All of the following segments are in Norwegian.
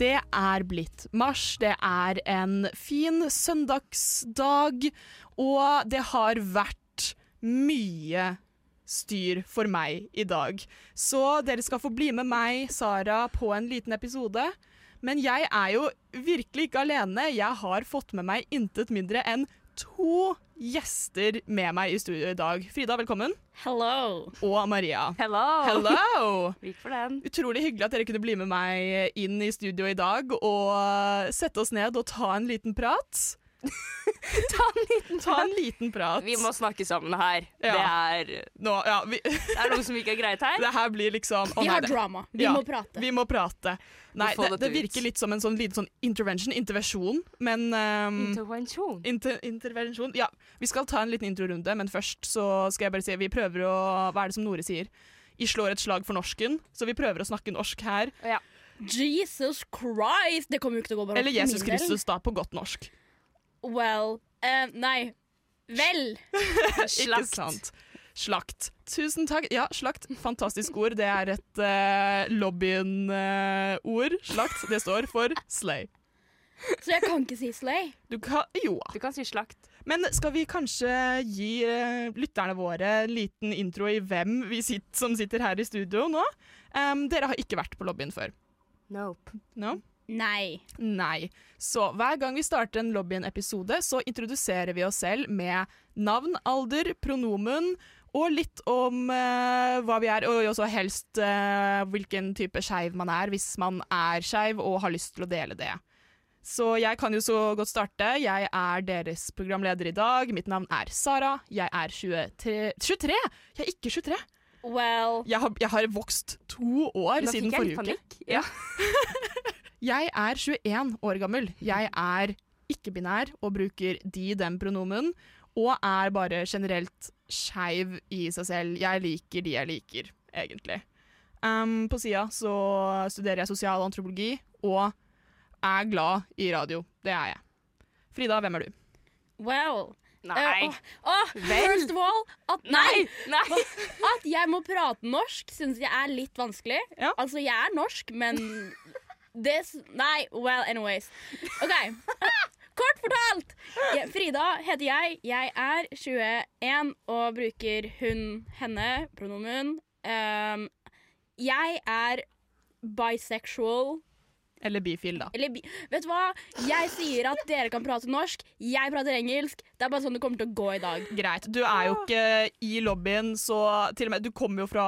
Det er blitt mars, det er en fin søndagsdag, og det har vært mye styr for meg i dag. Så dere skal få bli med meg, Sara, på en liten episode. Men jeg er jo virkelig ikke alene. Jeg har fått med meg intet mindre enn to gjester med meg i studio i dag. Frida, velkommen. Hello. Og Maria. Hello. Hello! Vik for den. Utrolig hyggelig at dere kunne bli med meg inn i studio i dag og sette oss ned og ta en liten prat. Ta en liten Ta en liten prat. Vi må snakke sammen her. Ja. Det, er, Nå, ja, vi, det er noe som ikke er greit her. det her blir liksom å Vi har drama. Vi Ja, må prate. Vi må prate. Nei, det, det virker litt som en sånn liten sånn intervention, intervensjon, men um, Intervensjon. Inter intervensjon Ja, vi skal ta en liten introrunde, men først så skal jeg bare si Vi prøver å Hva er det som Nore sier? I slår et slag for norsken, så vi prøver å snakke norsk her. Jesus Christ! Det kommer jo ikke til å gå bra. Eller Jesus. Kristus, da, på godt norsk. Well eh, Nei. Vel. Ikke sant. Slakt. Tusen takk. Ja, slakt. Fantastisk ord. Det er et uh, lobbyen-ord. slakt. Det står for slay. Så jeg kan ikke si slay. Du kan Jo. Du kan si slakt. Men skal vi kanskje gi uh, lytterne våre en liten intro i hvem vi sitter, som sitter her i studio nå? Um, dere har ikke vært på lobbyen før? Nope. No? Nei. Nei. Så hver gang vi starter en Lobbyen-episode, så introduserer vi oss selv med navn, alder, pronomen og litt om eh, hva vi er, og også helst eh, hvilken type skeiv man er, hvis man er skeiv og har lyst til å dele det. Så jeg kan jo så godt starte. Jeg er deres programleder i dag. Mitt navn er Sara. Jeg er 23 23! Jeg er ikke 23! Well Jeg har, jeg har vokst to år Nå siden fikk jeg litt forrige uke. panikk. Ja. Jeg er 21 år gammel. Jeg er ikke-binær og bruker de-dem-pronomen. Og er bare generelt skeiv i seg selv. Jeg liker de jeg liker, egentlig. Um, på sida så studerer jeg sosial antropologi og er glad i radio. Det er jeg. Frida, hvem er du? Well Nei. Uh, oh, oh, First of all at, nei, Nei! at jeg må prate norsk, syns jeg er litt vanskelig. Ja. Altså, jeg er norsk, men det s- Nei, well, anyways. OK. Kort fortalt! Frida heter jeg. Jeg er 21 og bruker hun, henne, pronomen. Um, jeg er bisexual. Eller bifil, da. Eller bi Vet du hva? Jeg sier at dere kan prate norsk, jeg prater engelsk. Det er bare sånn det kommer til å gå i dag. Greit. Du er jo ikke i lobbyen, så til og med Du kommer jo fra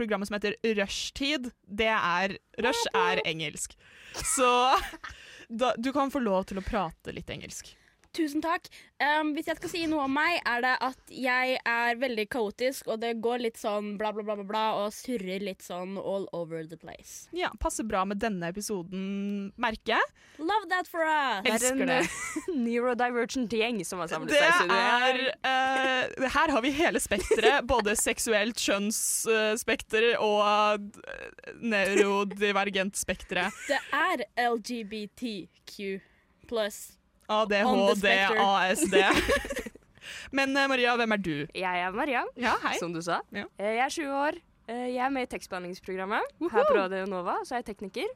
programmet som heter Rushtid. Det er Rush er engelsk. Så da, du kan få lov til å prate litt engelsk. Tusen takk. Um, hvis jeg skal si noe om meg, er det at jeg er veldig kaotisk, og det går litt sånn bla, bla, bla, bla, bla og surrer litt sånn all over the place. Ja, Passer bra med denne episoden, merker jeg. Love that for us! Det er en det. neurodivergent gjeng som har samlet Det seg i studio. er eh, Her har vi hele spekteret. Både seksuelt kjønnsspekter og uh, neurodivergent spekteret. Det er LGBTQ pluss. ADHD. ASD. Men eh, Maria, hvem er du? Jeg er Maria, Ja, hei. som du sa. Ja. Eh, Jeg er 20 år. Eh, Jeg er med i tekstbehandlingsprogrammet her på Radio Nova, så er jeg tekniker.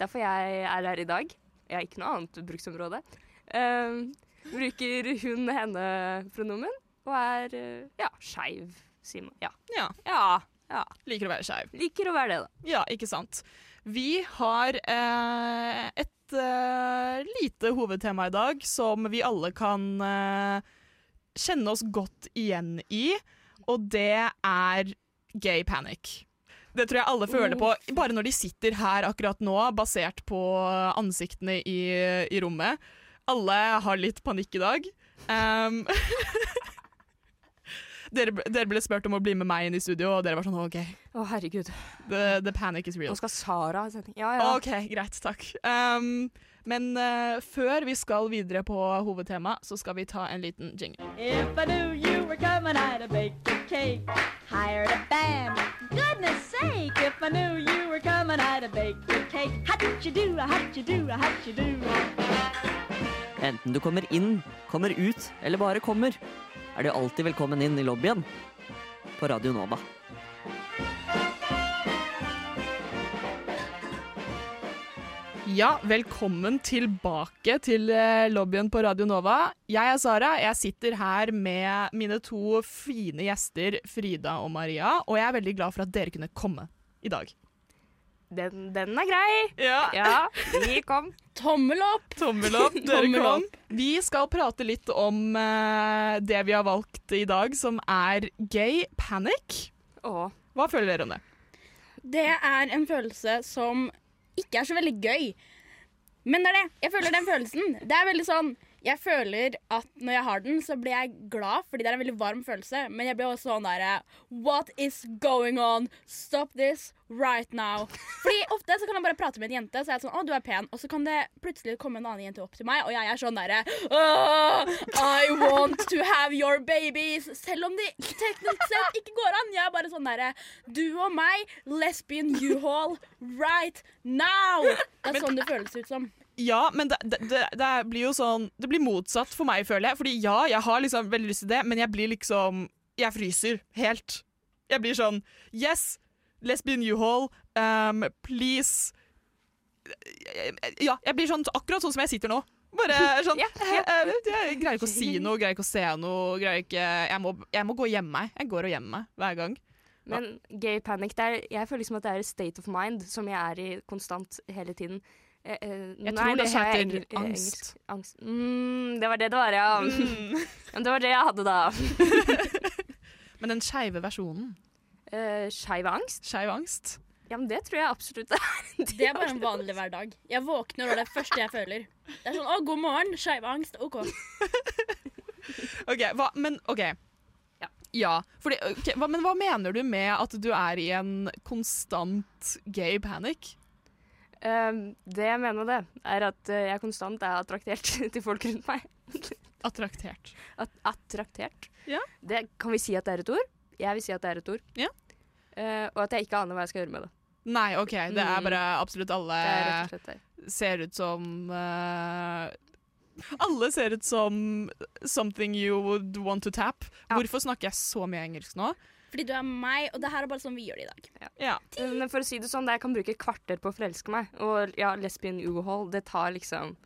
Derfor jeg er her i dag. Jeg har ikke noe annet bruksområde. Uh, bruker hun, henne-pronomen, og er ja, skeiv, sier man. Ja. Ja, ja. Ja. liker å være skeiv. Liker å være det, da. Ja, ikke sant. Vi har eh, et eh, lite hovedtema i dag som vi alle kan eh, kjenne oss godt igjen i, og det er gay panic. Det tror jeg alle føler på bare når de sitter her akkurat nå, basert på ansiktene i, i rommet. Alle har litt panikk i dag. Um, dere, dere ble spurt om å bli med meg inn i studio, og dere var sånn OK, Å, herregud. the, the panic is real. Nå skal Sara ha sending. Ja, ja. OK, greit, takk. Um, Men uh, før vi skal videre på hovedtema, så skal vi ta en liten jingle. If I knew you were coming, I'd have baked a cake, hired a band. Goodness sake, if I knew you were coming, I'd have baked a cake. How'd you do, how'd you do, how'd you do? Enten du kommer inn, kommer ut eller bare kommer, er du alltid velkommen inn i lobbyen på Radio Nova. Ja, velkommen tilbake til eh, lobbyen på Radio Nova. Jeg er Sara. Jeg sitter her med mine to fine gjester, Frida og Maria. Og jeg er veldig glad for at dere kunne komme i dag. Den, den er grei. Ja, Ja, vi kom. Tommel opp! Tommel opp, dere Tommel kom. Vi skal prate litt om uh, det vi har valgt i dag, som er gay panic. Åh. Hva føler dere om det? Det er en følelse som ikke er så veldig gøy. Men det er det. Jeg føler den følelsen. Det er veldig sånn Jeg føler at når jeg har den, så blir jeg glad, fordi det er en veldig varm følelse. Men jeg blir også sånn derre What is going on? Stop this right now. Fordi ofte så kan jeg bare prate med en jente, så er jeg sånn Å, du er pen. Og så kan det plutselig komme en annen jente opp til meg, og jeg er sånn derre I want to have your babies. Selv om det teknisk sett ikke går an. Jeg er bare sånn derre Du og meg, lesbian U-haul right now. Det er sånn det føles ut som. Ja, men det, det, det, blir jo sånn Det blir motsatt for meg, føler jeg. Fordi ja, jeg har liksom veldig lyst til det, men jeg blir liksom Jeg fryser helt. Jeg blir sånn Yes, lesbian U-haul, um, please Ja, jeg blir sånn akkurat sånn som jeg sitter nå. Bare sånn yeah, yeah. Jeg, greier ikke å si noe, greier ikke å se noe. Greier ikke, jeg, må, jeg må gå og gjemme meg. Jeg går og gjemmer meg hver gang. Men gay panic, er, jeg føler liksom at det er et state of mind som jeg er i konstant hele tiden. Eh, eh, Jeg nei, tror det sa heter eh, angst. angst. Mm, det var det det var, ja. Mm. det var det jeg hadde da. Men den skeive versjonen. Uh, Skeiv angst? Skeiv angst. Ja, men det tror jeg absolutt det er. Det er bare en vanlig hverdag. Jeg våkner, og det er det første jeg føler. Det er sånn, å, god morgen, skeiv angst, OK. OK, hva, men OK. Ja. Ja, fordi, okay, hva, men hva mener du med at du er i en konstant gay panic? Um, det jeg mener med det, er at eh, jeg konstant er attraktert til folk rundt meg. Attraktert. At, attraktert. Ja. Det, kan vi si at det er et ord? Jeg vil si at det er et ord. Ja. Uh, og at jeg ikke aner hva jeg skal gjøre med det. Nei, OK, det er Mm. bare absolutt alle slett ser ut som uh, Alle ser ut som something you would want to tap. Ja. Hvorfor snakker jeg så mye engelsk nå? Fordi du er meg, og det her er bare sånn vi gjør det i dag. Ja. Men for å si det sånn, jeg kan bruke et kvarter på å forelske meg. Og ja, lesbian u-hold, det tar liksom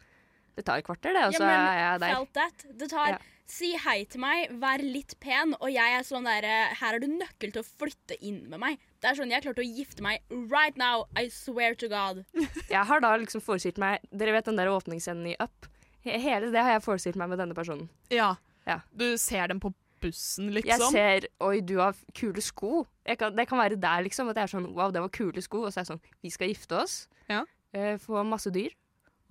Det tar et kvarter, det, og så er jeg der. felt that. Det tar Ja. Si hei til meg, vær litt pen, og jeg er sånn derre Her er du nøkkel til å flytte inn med meg. Det er sånn jeg klarte å gifte meg right now. I swear to God. Jeg har da liksom forestilt meg Dere vet den der åpningsscenen i Up? Hele det har jeg forestilt meg med denne personen. ja. Ja. Du ser dem på bussen, Jeg liksom. ser Oi, du har kule sko. Jeg kan, det kan være der, liksom. At jeg er sånn Wow, det var kule sko. Og så er jeg sånn Vi skal gifte oss. Ja. eh, få masse dyr.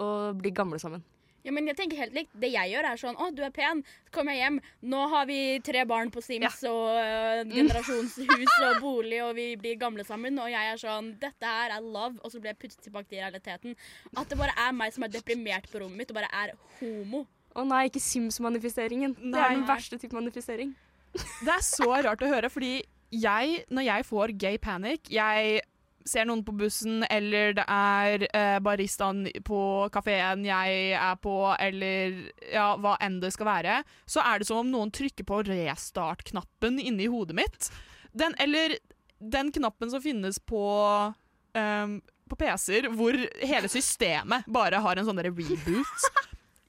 Og bli gamle sammen. Ja, men jeg tenker helt likt. Det jeg gjør, er sånn Å, du er pen. Så kommer jeg hjem. Nå har vi tre barn på Sims og uh, generasjonshus og bolig, og vi blir gamle sammen. Og jeg er sånn Dette her er love. Og så blir jeg puttet tilbake til realiteten. At det bare er meg som er deprimert på rommet mitt, og bare er homo. Å nei, ikke Sims-manifesteringen. Det er den verste type manifestering. Det er så rart å høre, fordi jeg, når jeg får gay panic Jeg ser noen på bussen, eller det er eh, baristaen på kafeen jeg er på, eller ja, hva enn det skal være, så er det som om noen trykker på restart-knappen inni hodet mitt. Den, eller den knappen som finnes på um, på PC-er, hvor hele systemet bare har en sånn reboot.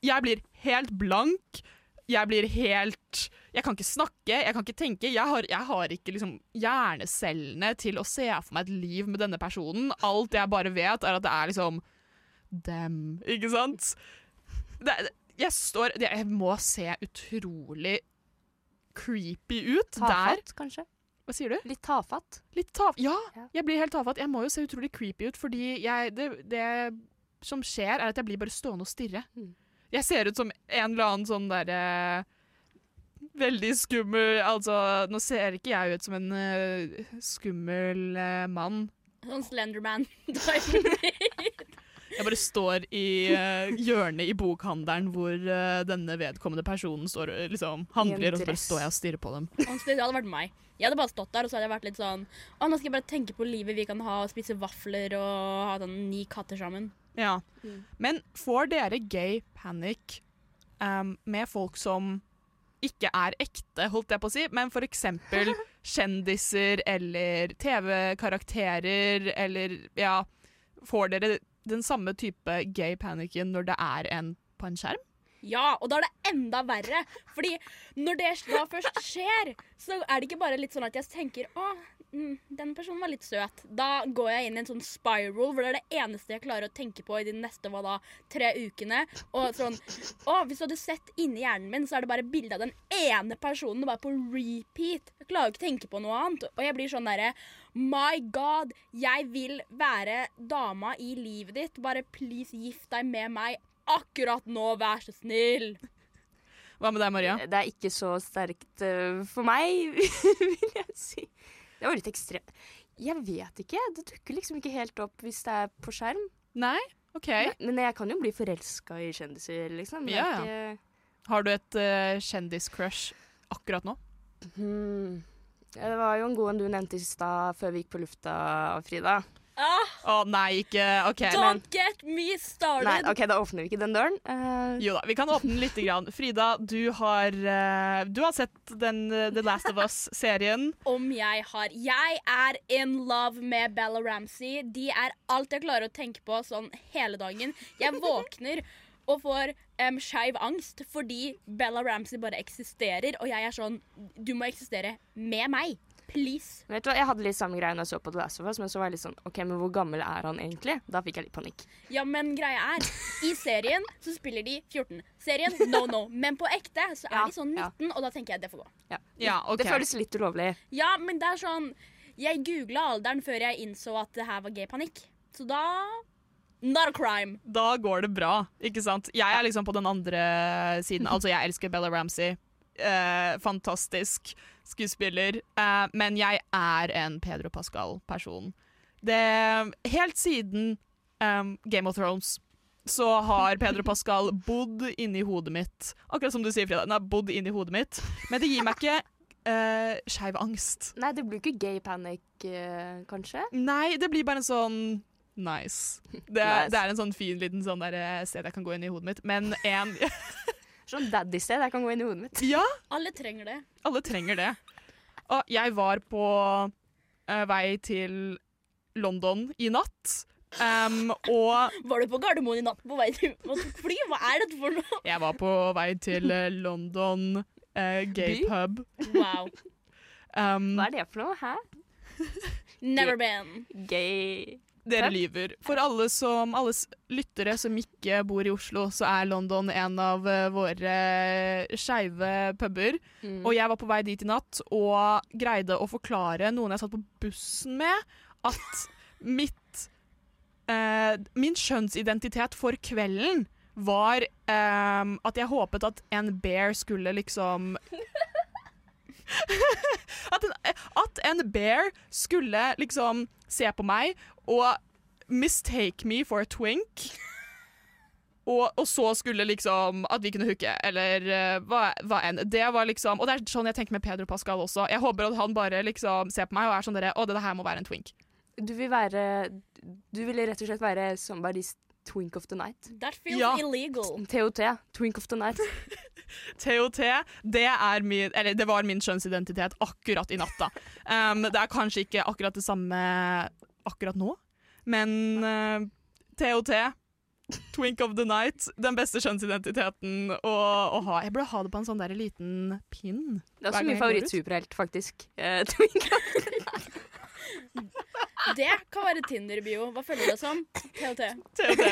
Jeg blir helt blank. Jeg blir helt Jeg kan ikke snakke, jeg kan ikke tenke. Jeg har, jeg har ikke liksom hjernecellene til å se for meg et liv med denne personen. Alt jeg bare vet, er at det er liksom dem, ikke sant? Det, jeg står Jeg må se utrolig creepy ut der. Tafatt, kanskje? Hva sier du? Litt tafatt. Litt taf... Ja, Ja. jeg blir helt tafatt. Jeg må jo se utrolig creepy ut, fordi jeg, det, det som skjer, er at jeg blir bare stående og stirre. Mm. Jeg ser ut som en eller annen sånn derre Veldig skummel Altså, nå ser ikke jeg ut som en eh, skummel eh, mann. Sånn Slenderman. Jeg bare står i uh, hjørnet i bokhandelen hvor uh, denne vedkommende personen står liksom handler, og så bare står jeg og stirrer på dem. Honestly, det hadde vært meg. Jeg hadde bare stått der og så hadde jeg vært litt sånn Å, nå skal jeg bare tenke på livet vi kan ha, og spise vafler og ha sånn ni katter sammen. Ja. Mm. Men får dere gay panic um, med folk som ikke er ekte, holdt jeg på å si, men eksempel kjendiser eller TV-karakterer eller ja Får dere den samme type gay panicen når det er en på en skjerm? Ja, og da er det enda verre. Fordi når det da først skjer, så er det ikke bare litt sånn at jeg tenker å, mm, den personen var litt søt. Da går jeg inn i en sånn spiral hvor det er det eneste jeg klarer å tenke på i de neste hva da, tre ukene. Og sånn Å, hvis du hadde sett inni hjernen min, så er det bare bilde av den ene personen bare på repeat. Jeg klarer ikke å tenke på noe annet. Og jeg blir sånn derre My God, jeg vil være dama i livet ditt. Bare please gift deg med meg akkurat nå, vær så snill. Hva med deg, Maria? Det er ikke så sterkt eh, for meg, vil jeg si. Det var litt ekstremt. Jeg vet ikke. Det dukker liksom ikke helt opp hvis det er på skjerm. Nei? OK. Men jeg kan jo bli forelska i kjendiser, liksom. Er Ja, Har du et uh, kjendiscrush akkurat nå? hmm. Ja, Det var jo en god en du nevnte i stad, før vi gikk på lufta, Frida. Ah, oh, nei, ikke OK. don't get me started. Nei, OK, da åpner vi ikke den døren. Uh... Jo da, vi kan åpne den litt. Grann. Frida, du har, uh, du har sett den uh, The Last of Us-serien. Om jeg har Jeg er in love med Bella Ramsey. De er alt jeg klarer å tenke på sånn hele dagen. Jeg våkner og får um, skeiv angst fordi Bella Ramsey bare eksisterer, og jeg er sånn Du må eksistere med meg. Please. vet du hva, Jeg hadde litt samme greie når jeg så på The Last of Us, men så var jeg litt sånn OK, men hvor gammel er han egentlig? Da fikk jeg litt panikk. Ja, men greia er I serien så spiller de 14. Serien no no. Men på ekte så er Ja, de sånn ja. 19, og da tenker jeg det får gå. Ja, Okay. Det føles litt ulovlig. Ja, men det er sånn Jeg googla alderen før jeg innså at det her var gay panikk. Så da Not a crime. Da går det bra, ikke sant? Jeg er liksom på den andre siden. Altså, jeg elsker Bella Ramsey. Eh, fantastisk skuespiller. Eh, men jeg er en Pedro Pascal-person. Det Helt siden um, Game of Thrones så har Pedro Pascal bodd inni hodet mitt. Akkurat som du sier, Frida. Den har bodd inni hodet mitt. Men det gir meg ikke uh, skeiv angst. Nei, det blir ikke gay panic, eh, kanskje? Nei, det blir bare en sånn nice. Det, Nice. det er en sånn fin liten sånn der, eh, sted jeg kan gå inn i hodet mitt. Men en Sånn daddy-sted. Jeg kan gå inn i hodet mitt. Ja, Alle trenger det. alle trenger det. Og jeg var på uh, vei til London i natt. Um, og Var du på Gardermoen i natt på vei til fly? Hva er dette for noe? jeg var på vei til uh, London uh, gay By? pub. Wow. Um, Hva er det for noe? Hæ? Never been. Gay Dere lyver. For alle, som, alle lyttere som ikke bor i Oslo, så er London en av eh, våre skeive puber. Mm. Og jeg var på vei dit i natt og greide å forklare noen jeg satt på bussen med, at mitt eh, Min kjønnsidentitet for kvelden var eh, at jeg håpet at en bear skulle liksom at, en, at en bear skulle liksom se på meg og mistake me for a twink. Og, og så skulle liksom At vi kunne hooke, eller uh, hva, hva enn. Det var liksom Og det er sånn jeg tenker med Pedro Pascal også. Jeg håper at han bare liksom ser på meg og er sånn dere Å, det her må være en twink. Du vil være Du vil rett og slett være somebody's twink of the night. That feels Ja. illegal. TOT. Twink of the night. TOT, det er min Eller det var min kjønnsidentitet akkurat i natta. Um, det er kanskje ikke akkurat det samme akkurat nå, men uh, TOT Twink of the night. Den beste kjønnsidentiteten å, å ha. Jeg burde ha det på en sånn der liten pinn. Det er også min favorittsuperhelt, faktisk. Uh, twink of Det kan være Tinder-bio. Hva føler du deg som? TOT. TOT.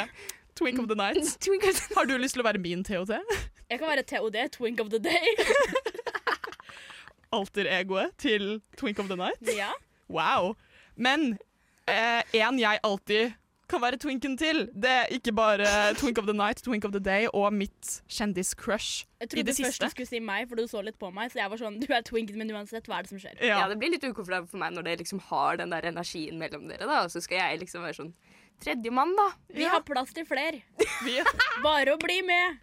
Twink of the night. Twink of the Har du lyst til å være min TOT? Jeg kan være TOD, Twink of the Day. Alter-egoet til Twink of the night? Ja. Wow. Men eh, en jeg alltid kan være twinken til, det er ikke bare Twink of the night, Twink of the day og mitt kjendiscrush Jeg trodde først du skulle si meg, for du så litt på meg. Så jeg var sånn, du er twinken min uansett. Hva er det som skjer? Ja, Ja. det blir litt ukomfortabelt for meg når det liksom har den der energien mellom dere, da. Og så skal jeg liksom være sånn Tredjemann, da. Vi har plass til flere. Bare å bli med.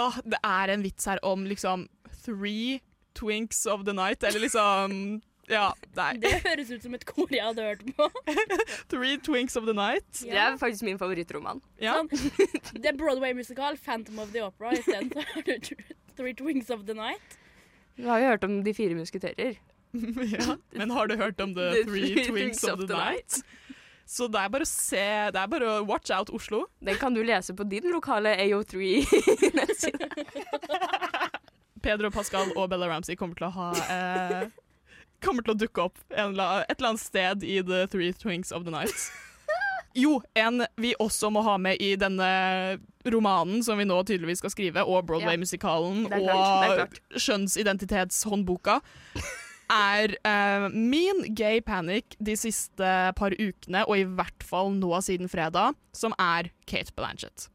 Åh, det er en vits her om liksom three twinks of the night, eller liksom Ja, nei. Det høres ut som et kor jeg hadde hørt på. Three twinks of the night. Det er faktisk min favorittroman. Ja. Sånn. Det er Broadway-musikal Phantom of the Opera istedenfor Three Twinks of the Night. Du har jo hørt om De fire musketerer. ja. Men har du hørt om The The Three Twinks of the Night? Så det er bare å se Det er bare å watch out Oslo. Den kan du lese på din lokale AO3-nettside. Pedro Pascal og Bella Ramsey kommer til å ha eh, Kommer til å dukke opp eller- et eller annet sted i The Three Twinks of the Night. Jo, en vi også må ha med i denne romanen som vi nå tydeligvis skal skrive, og Broadway-musikalen er og skjønnsidentitetshåndboka, er uh, min gay panic de siste par ukene, og i hvert fall nå siden fredag, som er Kate Blanchett.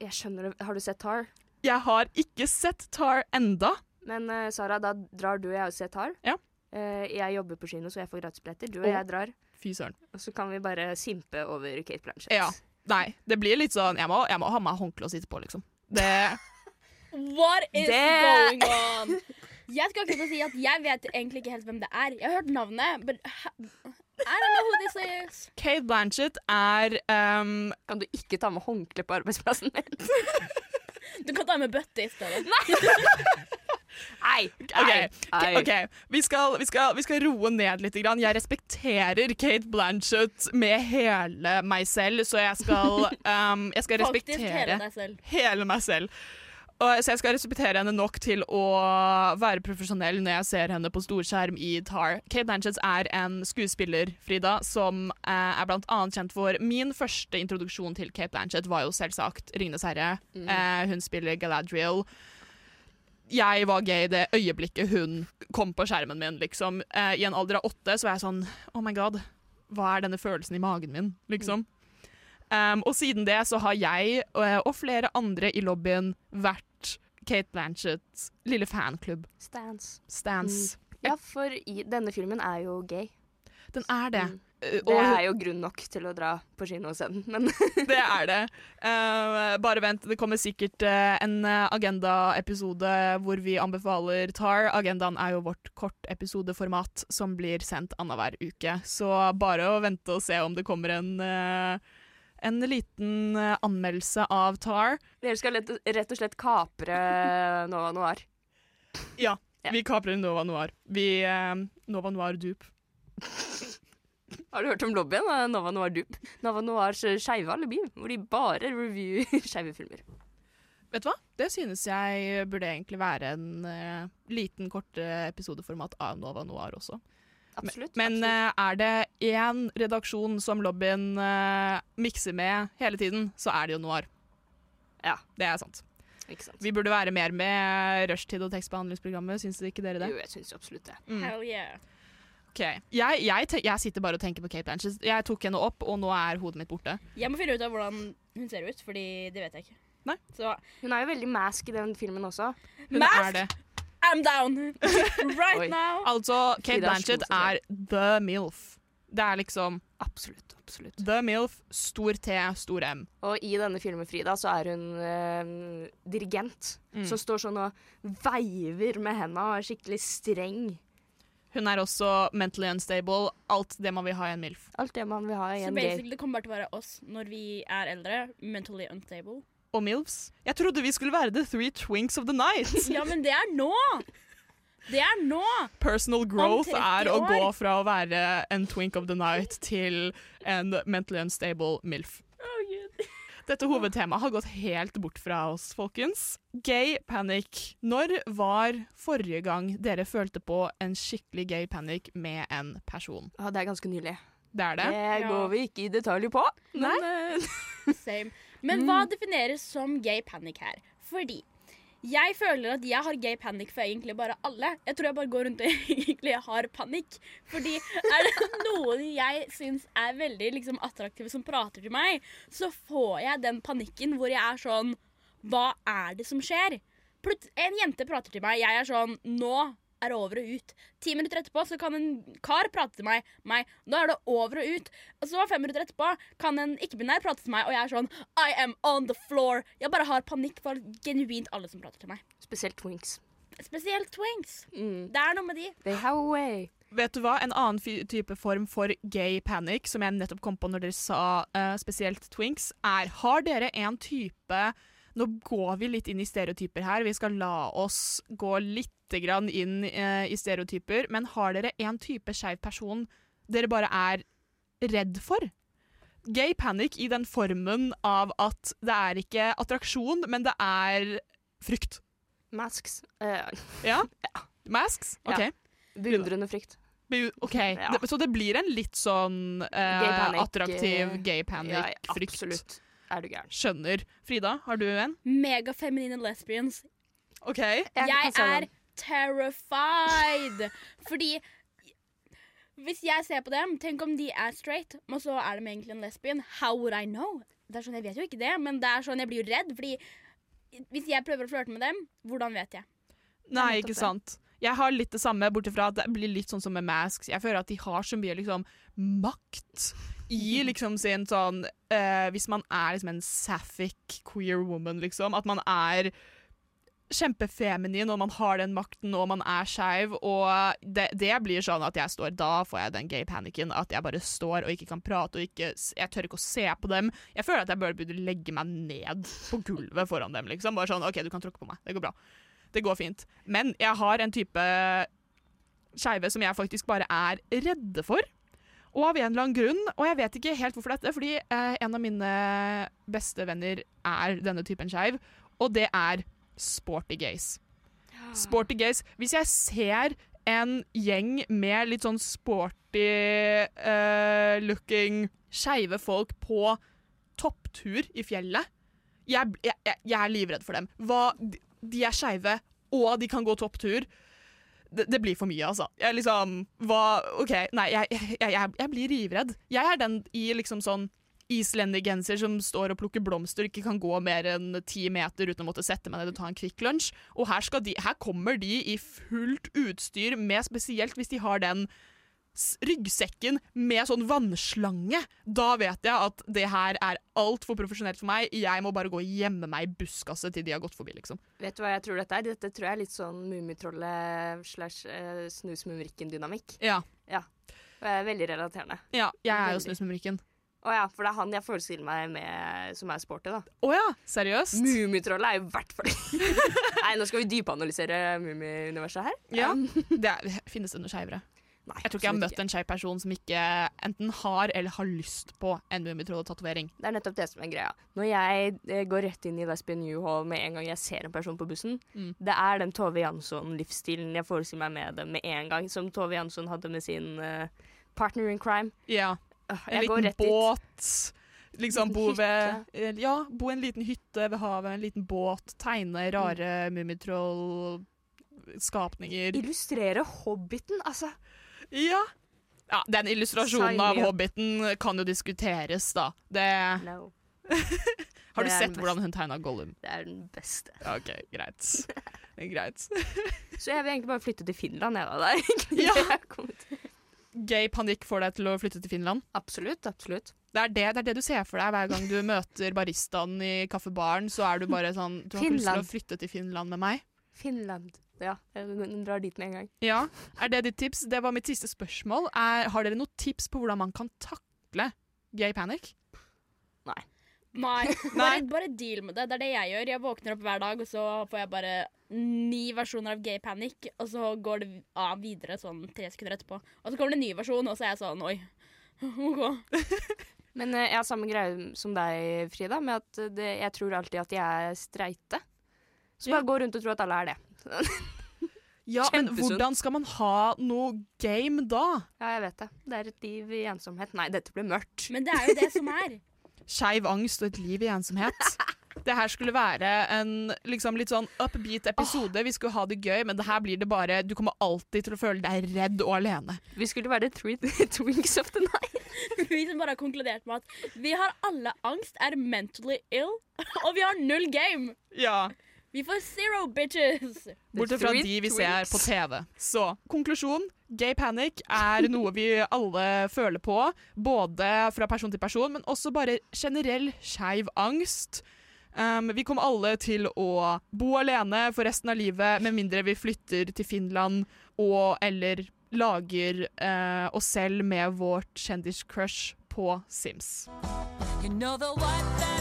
Jeg skjønner det. Har du sett Tar? Jeg har ikke sett Tar enda. Men uh, Sara, da drar du og jeg og ser Tar. Ja. Eh, jeg jobber på kino, så jeg får gratisbilletter. Du og Å. jeg drar. Fy søren. Og så kan vi bare simpe over Kate Blanchett. Ja. Nei, det blir litt sånn Jeg må, jeg må ha meg håndkle å sitte på, liksom. Det What is Det- going on? Jeg skal akkurat si at jeg vet egentlig ikke helt hvem det er. Jeg har hørt navnet, but I don't know who this is. Kate Blanchett er um... Kan du ikke ta med håndkle på arbeidsplassen din? Du kan ta med bøtte i stedet. Nei! OK, Okay. ok, Vi, skal, vi, skal, vi skal roe ned litt. Grann. Jeg respekterer Kate Blanchett med hele meg selv, så jeg skal, um, jeg skal Faktisk hele respektere deg selv. hele meg selv. Og, så jeg skal respektere henne nok til å være profesjonell når jeg ser henne på storskjerm i Tar. Kate Blanchett er en skuespiller, Frida, som eh, er blant annet kjent for Min første introduksjon til Kate Blanchett var jo selvsagt 'Ringenes herre'. Eh, hun spiller Galadriel. Jeg var gay det øyeblikket hun kom på skjermen min, liksom. Eh, I en alder av åtte så var jeg sånn Oh my god, hva er denne følelsen i magen min, liksom? Um, og siden det så har jeg og, og flere andre i lobbyen vært Kate Blanchetts lille fanklubb. Stans. Stans. Ja, for i, denne filmen er jo gay. Den er det. Mm. Eh, Det er jo grunn nok til å dra på kino og se den, men det er det. Uh, bare vent, det kommer sikkert uh, en Agenda-episode hvor vi anbefaler Tar. Agendaen er jo vårt kortepisodeformat som blir sendt annenhver uke. Så bare å vente og se om det kommer en, uh, en liten anmeldelse av Tar. dere skal rett og slett kapre Nova Noir. Ja, Ja. vi kaprer Nova Noir. Vi Nova Noir Dupe. Har du hørt om lobbyen? Nova Noir Dupe? Nova Noirs skeive alibi, hvor de bare reviewer skeive filmer. Vet du hva? Det synes jeg burde egentlig være en uh, liten, kort eh, episodeformat av Nova Noir også. Absolutt. Men absolutt. eh, er det én redaksjon som lobbyen eh, mikser med hele tiden, så er det jo Noir. Ja. Det er sant. Ikke sant? Vi burde være mer med rushtid og tekstbehandlingsprogrammet, syns ikke dere det? Jo, jeg syns absolutt det. Mm. Hell yeah. Ok. Jeg, jeg, te jeg sitter bare og tenker på Kate Blanchett. Jeg tok henne opp, og nå er hodet mitt borte. Jeg må finne ut av hvordan hun ser ut, fordi det vet jeg ikke. Nei. Så Hun er jo veldig mask i den filmen også. Hun Mask? er det. I'm down right Oi. now. Altså, Kate Blanchett er the MILF. Det er liksom Absolutt. absolutt. the MILF, stor T, stor M. Og i denne filmen, Frida, så er hun eh, dirigent. Mm. Som står sånn og veiver med henda og er skikkelig streng. Hun er også mentally unstable. Alt det man vil ha i en MILF. Alt det man vil ha i en Så basically det kommer bare til å være oss når vi er eldre, mentally unstable. Og MILFs. Jeg trodde vi skulle være the three twinks of the night. Ja, men det er nå! Det er nå! Personal growth er å gå fra å være en twink of the night til en mentally unstable MILF. Dette hovedtemaet har gått helt bort fra oss, folkens. Gay panic. Når var forrige gang dere følte på en skikkelig gay panic med en person? Ja, det er ganske nylig. Det er det. Det Ja. går vi ikke i detalj på. Men, eh, Same. Men hva defineres som gay panic her? Fordi jeg føler at jeg har gay panic for egentlig bare alle. Jeg tror jeg bare går rundt og egentlig har panikk. Fordi er det noen jeg syns er veldig liksom, attraktive som prater til meg, så får jeg den panikken hvor jeg er sånn Hva er det som skjer? Plut en jente prater til meg, jeg er sånn Nå er over og ut. Ti minutter etterpå så kan en kar prate til meg. meg. Da er det over og ut. Og så fem minutter etterpå kan en ikke-binær prate til meg, og jeg er sånn I am on the floor. Jeg bare har panikk for genuint alle som prater til meg. Spesielt twinks. Spesielt twinks. Mm. Det er noe med de. They have a way. Vet du hva? En annen type form for gay panic, som jeg nettopp kom på når dere sa uh, spesielt twinks, er Har dere en type Nå går vi litt inn i stereotyper her. Vi skal la oss gå litt grann inn eh, i stereotyper. Men har dere en type skeiv person dere bare er redd for? Gay panic i den formen av at det er ikke attraksjon, men det er frykt. Masks. Uh, Ja? Masks? Ja. OK. beundrende frykt. OK. Ja. Så det blir en litt sånn eh, Gay attraktiv eh, gay panic-frykt. absolutt. Er du gæren. Skjønner. Frida, har du en? Megafeminine lesbians. OK. Jeg, jeg er terrified. Fordi hvis jeg ser på dem, tenk om de er straight, og så er de egentlig en lesbian. How would I know? Det er sånn, Jeg vet jo ikke det, men det er sånn, jeg blir jo redd. Fordi hvis jeg prøver å flørte med dem, hvordan vet jeg? Nei, ikke sant. Jeg har litt det samme, bortsett fra at det blir litt sånn som med masks. Jeg føler at de har så mye liksom makt i liksom sin sånn uh, Hvis man er liksom en sapphic queer woman, liksom. At man er kjempefeminin, og man har den makten, og man er skeiv. Og det, det blir sånn at jeg står Da får jeg den gay panicen. At jeg bare står og ikke kan prate, og ikke, jeg tør ikke å se på dem. Jeg føler at jeg bare burde legge meg ned på gulvet foran dem. liksom. Bare sånn OK, du kan tråkke på meg. Det går bra. Det går fint. Men jeg har en type skeive som jeg faktisk bare er redde for. Og av en eller annen grunn, og jeg vet ikke helt hvorfor dette, fordi eh, en av mine beste venner er denne typen skeiv, og det er sporty gays. Sporty gays. Hvis jeg ser en gjeng med litt sånn sporty uh, looking skeive folk på topptur i fjellet, jeg, jeg, jeg, er livredd for dem. Hva, de er skeive, og de kan gå topptur. Det, det blir for mye, altså. Jeg liksom Hva OK, nei, jeg, jeg, jeg, jeg blir rivredd. Jeg er den i liksom sånn islendigenser som står og plukker blomster ikke kan gå mer enn ti meter uten å måtte sette meg ned og ta en Kvikk Lunsj. Og her, de, her kommer de i fullt utstyr, med spesielt hvis de har den ryggsekken med sånn vannslange. Da vet jeg at det her er altfor profesjonelt for meg. Jeg må bare gå og gjemme meg i buskaset til de har gått forbi, liksom. Vet du hva jeg tror dette er? Dette tror jeg er litt sånn Mummitrollet slash uh, Snusmumrikken-dynamikk. Ja. Er veldig relaterende. ja jeg er jo Snusmumrikken. Å ja, for det er han jeg forestiller meg med som er sporty, da. Å ja, seriøst? Mummitrollet er jo i hvert fall Nei, nå skal vi dypanalysere Mummi-universet her. Ja. Um, Det er, finnes det noe skeivere? Nei, Jeg tror ikke jeg har møtt møtt en skeiv person som ikke enten har eller har lyst på en Mummitroll-tatovering. Det er nettopp det som er greia. Når jeg eh, går rett inn i Lesbian U-Hall med en gang jeg ser en person på bussen, Mm. det er den Tove Jansson-livsstilen jeg forestiller meg med dem med en gang, som Tove Jansson hadde med sin uh, partner in crime. Ja. Øh, En liten båt. Liksom bo ved eh, Ja, bo i en liten hytte ved havet, en liten båt, tegne rare Mummitroll-skapninger. Illustrere Hobbiten, altså. Ja. ja. Den illustrasjonen av. Hobbiten kan jo diskuteres, da. Det No. Har du sett hvordan hun tegna Gollum? Det er den beste. OK, greit. greit. Så jeg vil egentlig bare flytte til Finland, jeg da. Det er egentlig Ja. Gay panikk får deg til å flytte til Finland? Absolutt, absolutt. Det er det, det er det du ser for deg hver gang du møter baristaen i kaffebaren. Så er du bare sånn Du har ikke lyst til å flytte til Finland med meg? Finland. Ja, jeg drar dit med en gang. Ja. Er det ditt tips? Det var mitt siste spørsmål. Er, har dere noen tips på hvordan man kan takle gay panic? Nei, bare, bare deal med det. Det er det jeg gjør. Jeg våkner opp hver dag, og så får jeg bare ni versjoner av gay panic, og så går det av videre sånn tre sekunder etterpå. Og så kommer det en ny versjon, og så er jeg sånn oi. OK. Men eh, jeg har samme greie som deg, Frida, med at det, jeg tror alltid at jeg er streite. Så Ja. bare gå rundt og tro at alle er det. Ja, men hvordan skal man ha noe game da? Ja, jeg vet det. Det er et liv i ensomhet. Nei, dette blir mørkt. Men det er jo det som er. Skeiv angst og et liv i ensomhet. Det her skulle være en liksom, litt sånn upbeat episode. Vi skulle ha det gøy, men det her blir det bare Du kommer alltid til å føle deg redd og alene. Vi skulle være the twinks of the night. Vi som bare har konkludert med at vi har alle angst, er mentally ill, og vi har null game. Ja. Vi får zero bitches! Bortsett fra de vi ser på TV. Så konklusjon. Gay panic er noe vi alle føler på, både fra person til person, men også bare generell skeiv angst. Um, vi kommer alle til å bo alene for resten av livet, med mindre vi flytter til Finland og eller lager uh, oss selv med vårt kjendiscrush på Sims. You know the life that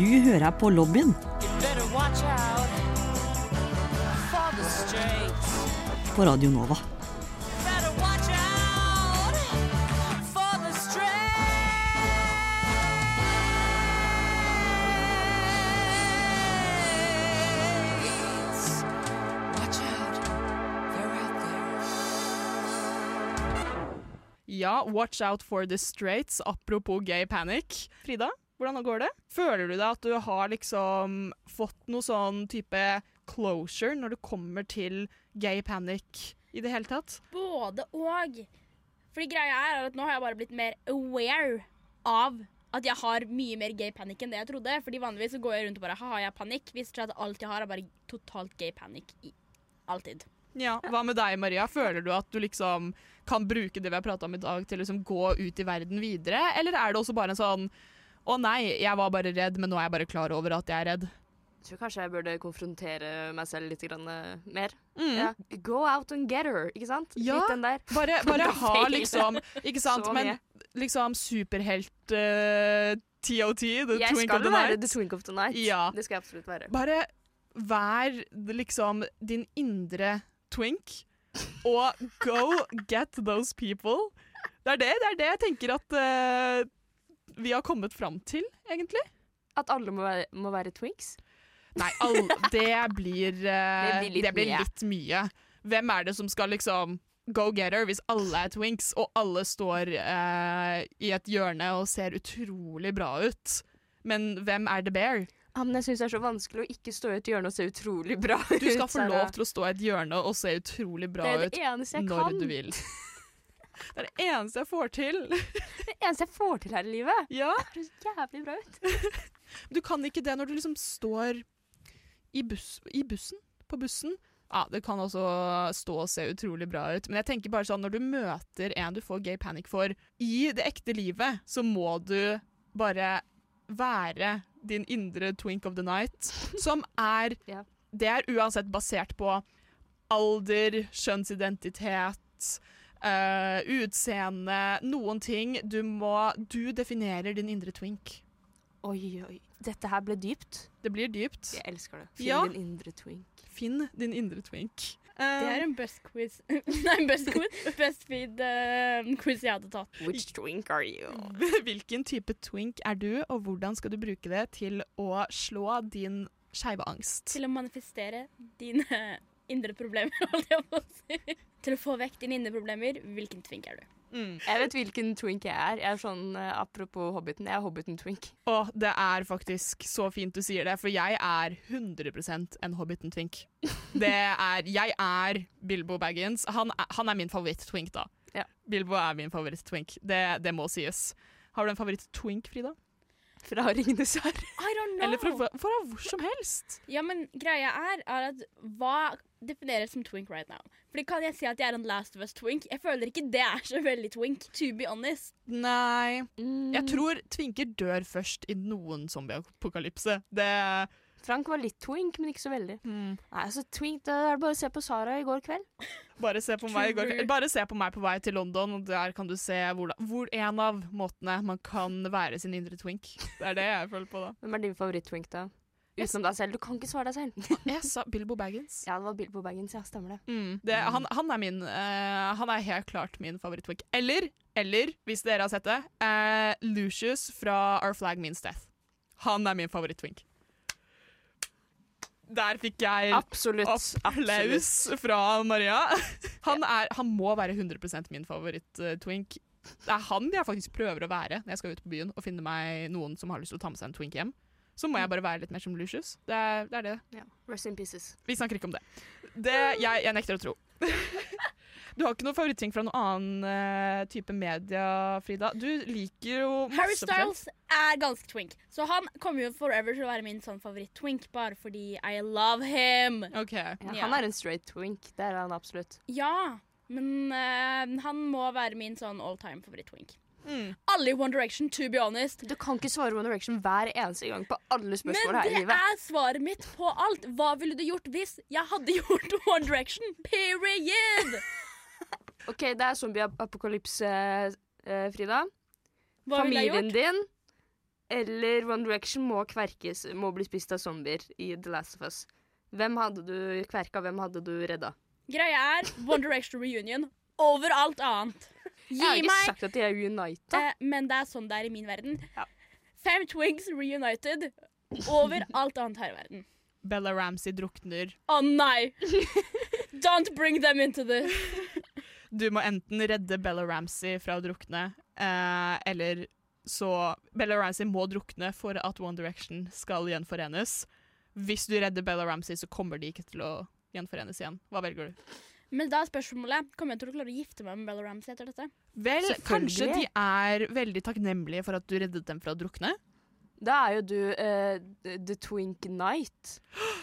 Du hører på lobbyen på Radio Nova. Ja, watch out for the straights, apropos gay panic. Frida, hvordan går det? Føler du deg at du har liksom fått noe sånn type closure når det kommer til gay panic i det hele tatt? Både og. Fordi greia er at nå har jeg bare blitt mer aware av at jeg har mye mer gay panic enn det jeg trodde. Fordi vanligvis så går jeg rundt og bare har jeg panikk. Viser seg at alt jeg har er bare totalt gay panic i alltid. Ja, Hva med deg, Maria? Føler du at du liksom kan bruke det vi har prata om i dag til å liksom gå ut i verden videre, eller er det også bare en sånn å nei, jeg var bare redd, men nå er jeg bare klar over at jeg er redd. Jeg tror kanskje jeg burde konfrontere meg selv litt grann, eh, mer. Mm. Ja. Go out and get her, ikke sant? Ja. Bare, bare ha liksom Ikke sant, men liksom superhelt uh, TOT, the Jeg twink of the Night. Jeg skal være the twink of the night. Ja. Det skal jeg absolutt være. Bare vær liksom din indre twink, og go get those people. Det er det, det, er det jeg tenker at eh, vi har kommet fram til, egentlig. At alle må være, må være twinks. Nei, alle, det blir eh, Det blir litt det blir mye. litt mye. Hvem er det som skal liksom go getter hvis alle er twinks, og alle står eh, i et hjørne og ser utrolig bra ut? Men hvem er the bear? Ja, men jeg syns det er så vanskelig å ikke stå i et hjørne og se utrolig bra ut. Du skal få lov til å stå i et hjørne og se utrolig bra ut når kan. du vil. Det er det eneste jeg får til. Det eneste jeg får til her i livet. Ja, Det høres jævlig bra ut. Du kan ikke det når du liksom står i, bus i bussen. På bussen. Ja, Det kan også stå og se utrolig bra ut, men jeg tenker bare sånn når du møter en du får gay panic for i det ekte livet, så må du bare være din indre twink of the night, som er Ja. Det er uansett basert på alder, kjønnsidentitet, eh, utseende, noen ting. Du må Du definerer din indre twink. Oi, oi. Dette her ble dypt. Det blir dypt. Jeg elsker det. Finn Ja. din indre twink. Finn din indre twink. Det er en best quiz Nei, best quiz. Best feed-quiz jeg hadde tatt. Which twink are you? Hvilken type twink er du, og hvordan skal du bruke det til å slå din skeive angst? Til å manifestere dine indre problemer, holdt jeg på å si. Til å få vekk dine indre problemer. Hvilken twink er du? Mm. Jeg vet hvilken twink jeg er. Jeg er sånn, eh, Apropos Hobbiten, jeg er Hobbiten-twink. Og det er faktisk så fint du sier det, for jeg er 100% en Hobbiten-twink. Det er Jeg er Bilbo Baggins. Han er, han er min favoritt-twink, da. Ja. Bilbo er min favoritt-twink. Det, det må sies. Har du en favoritt-twink, Frida? Fra Ringenes herre. Eller fra, fra hvor som helst? Ja, men greia er, er at hva defineres som twink right now? Fordi kan jeg si at jeg er en Last of Us-twink? Jeg føler ikke det er så veldig twink, to be honest. Nei Mm. Jeg tror twinker dør først i noen zombieapokalypse. Det Frank var litt twink, men ikke så veldig. mm. Nei, altså twink, Det er bare å se på Sara i går kveld. Bare se på meg i går kveld. Bare se på meg på vei til London, og der kan du se hvor, hvor en av måtene man kan være sin indre twink. Det er det jeg føler på, da. Hvem er din favoritt-twink, da? Utenom deg selv. Du kan ikke svare deg selv. Jeg sa Bilbo Baggins. ja, det var Bilbo Baggins. Ja, stemmer det. Mm. Det, han, han er min uh, Han er helt klart min favoritt-twink. Eller, eller, hvis dere har sett det, uh, Lucius fra Our Flag Means Death. Han er min favoritt-twink. Der fikk jeg Absolutt. applaus fra Maria. Han, er, han må være 100% min favoritt-twink. Det er han jeg faktisk prøver å være når jeg skal ut på byen og finne meg noen som har lyst til å ta med seg en twink hjem. Så må jeg bare være litt mer som Lucius. Det er det. Er det. Ja. Rest in pieces. Vi snakker ikke om det. Det jeg, jeg nekter å tro. Du har ikke noen favorittting fra noen annen eh, type media, Frida? Du liker jo masse Harry Styles er ganske twink, så han kommer jo forever til å være min sånn favoritt-twink, bare fordi I love him. OK. Ja, Ja. han er en straight twink. Det er han absolutt. Ja, men uh, han må være min sånn all time favoritt-twink. Mm. Alle i One Direction, to be honest. Du kan ikke svare One Direction hver eneste gang på alle spørsmål Men her i livet. Men det er svaret mitt på alt. Hva ville du gjort hvis jeg hadde gjort One Direction? Period! OK, det er zombie-apokalypse, eh, Frida. Hva Familien din eller One Direction må kverkes, må bli spist av zombier i The Last of Us. Hvem hadde du kverka, hvem hadde du redda? Greia er One Direction reunion over alt annet. Gi Jeg har ikke meg sagt at de er unita. eh, Men det er sånn det er i min verden. Ja. Fem Twigs reunited over alt annet her i verden. Bella Ramsey drukner. Å nei! Don't bring them into this. Du må enten redde Bella Ramsey fra å drukne, eh, eller så Bella Ramsey må drukne for at One Direction skal gjenforenes. Hvis du redder Bella Ramsey, så kommer de ikke til å gjenforenes igjen. Hva velger du? Men da er spørsmålet Kommer jeg til å klare å gifte meg med Bella Ramsey etter dette? Vel, kanskje de er veldig takknemlige for at du reddet dem fra å drukne? Da er jo du uh, the, twink knight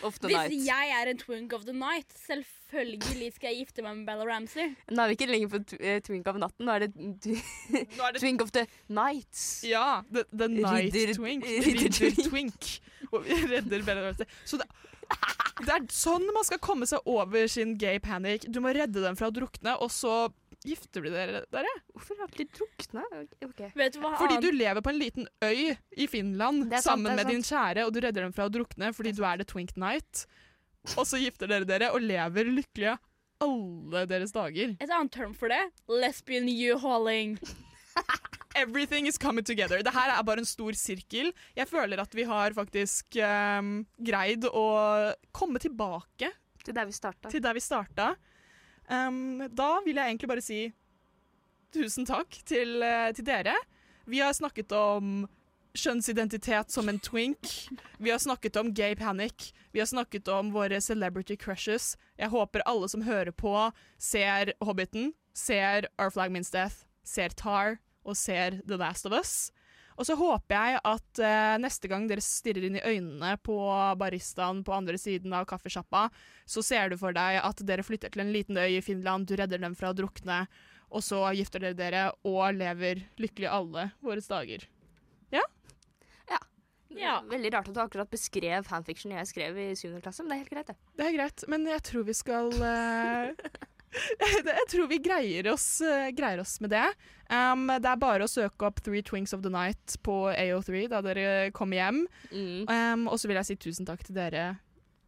of the Hvis night. jeg er en twink of the night, selvfølgelig skal jeg gifte meg med Bella Ramsey. Nå er vi ikke lenger på eh, twink av natten, nå er det Nå er det twink of the nights. Ja, The, the Night Ridder- Twink. Ridder Ridder Twink. Og vi redder Bella Ramsey. Så det, det er sånn man skal komme seg over sin gay panic. Du må redde dem fra å drukne, og så gifter du dere dere. Hvorfor har de drukna? Ok. Vet du hva Fordi du lever på en liten øy i Finland sant, sammen med din kjære, og du redder dem fra å drukne fordi du er the Twink Night. Og så gifter dere dere og lever lykkelige alle deres dager. Et annet term for det lesbian U-hauling. Everything is coming together. Det her er bare en stor sirkel. Jeg føler at vi har faktisk um, greid å komme tilbake Det der vi starta. til der vi starta. Ehm, da vil jeg egentlig bare si tusen takk til, eh, til dere. Vi har snakket om kjønnsidentitet som en twink. Vi har snakket om gay panic. Vi har snakket om våre celebrity crushes. Jeg håper alle som hører på, ser Hobbiten, ser Our Flag Means Death, ser Tar og ser The Last of Us. Og så håper jeg at eh, neste gang dere stirrer inn i øynene på baristaen på andre siden av kaffesjappa, så ser du for deg at dere flytter til en liten øy i Finland, du redder dem fra å drukne, og så gifter dere dere og lever lykkelig alle våre dager. Ja. Veldig rart at du akkurat beskrev fanfiction jeg skrev i 7. klasse, men det er helt greit, det. Det er greit, men jeg tror vi skal eh, Jeg tror vi greier oss, eh, greier oss med det. Um, det er bare å søke opp Three Twinks of the Night på AO3 da dere kommer hjem. Mm. Um, og så vil jeg si tusen takk til dere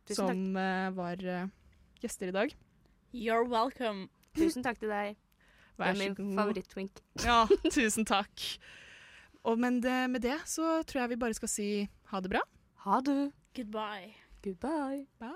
Tusen som uh, var uh, gjester i dag. You're welcome. Tusen takk til deg. Vær er så min god. favoritt-twink. Ja, tusen takk. Og men det, med det så tror jeg vi bare skal si ha det bra. Ha det. Goodbye. Goodbye. Bye.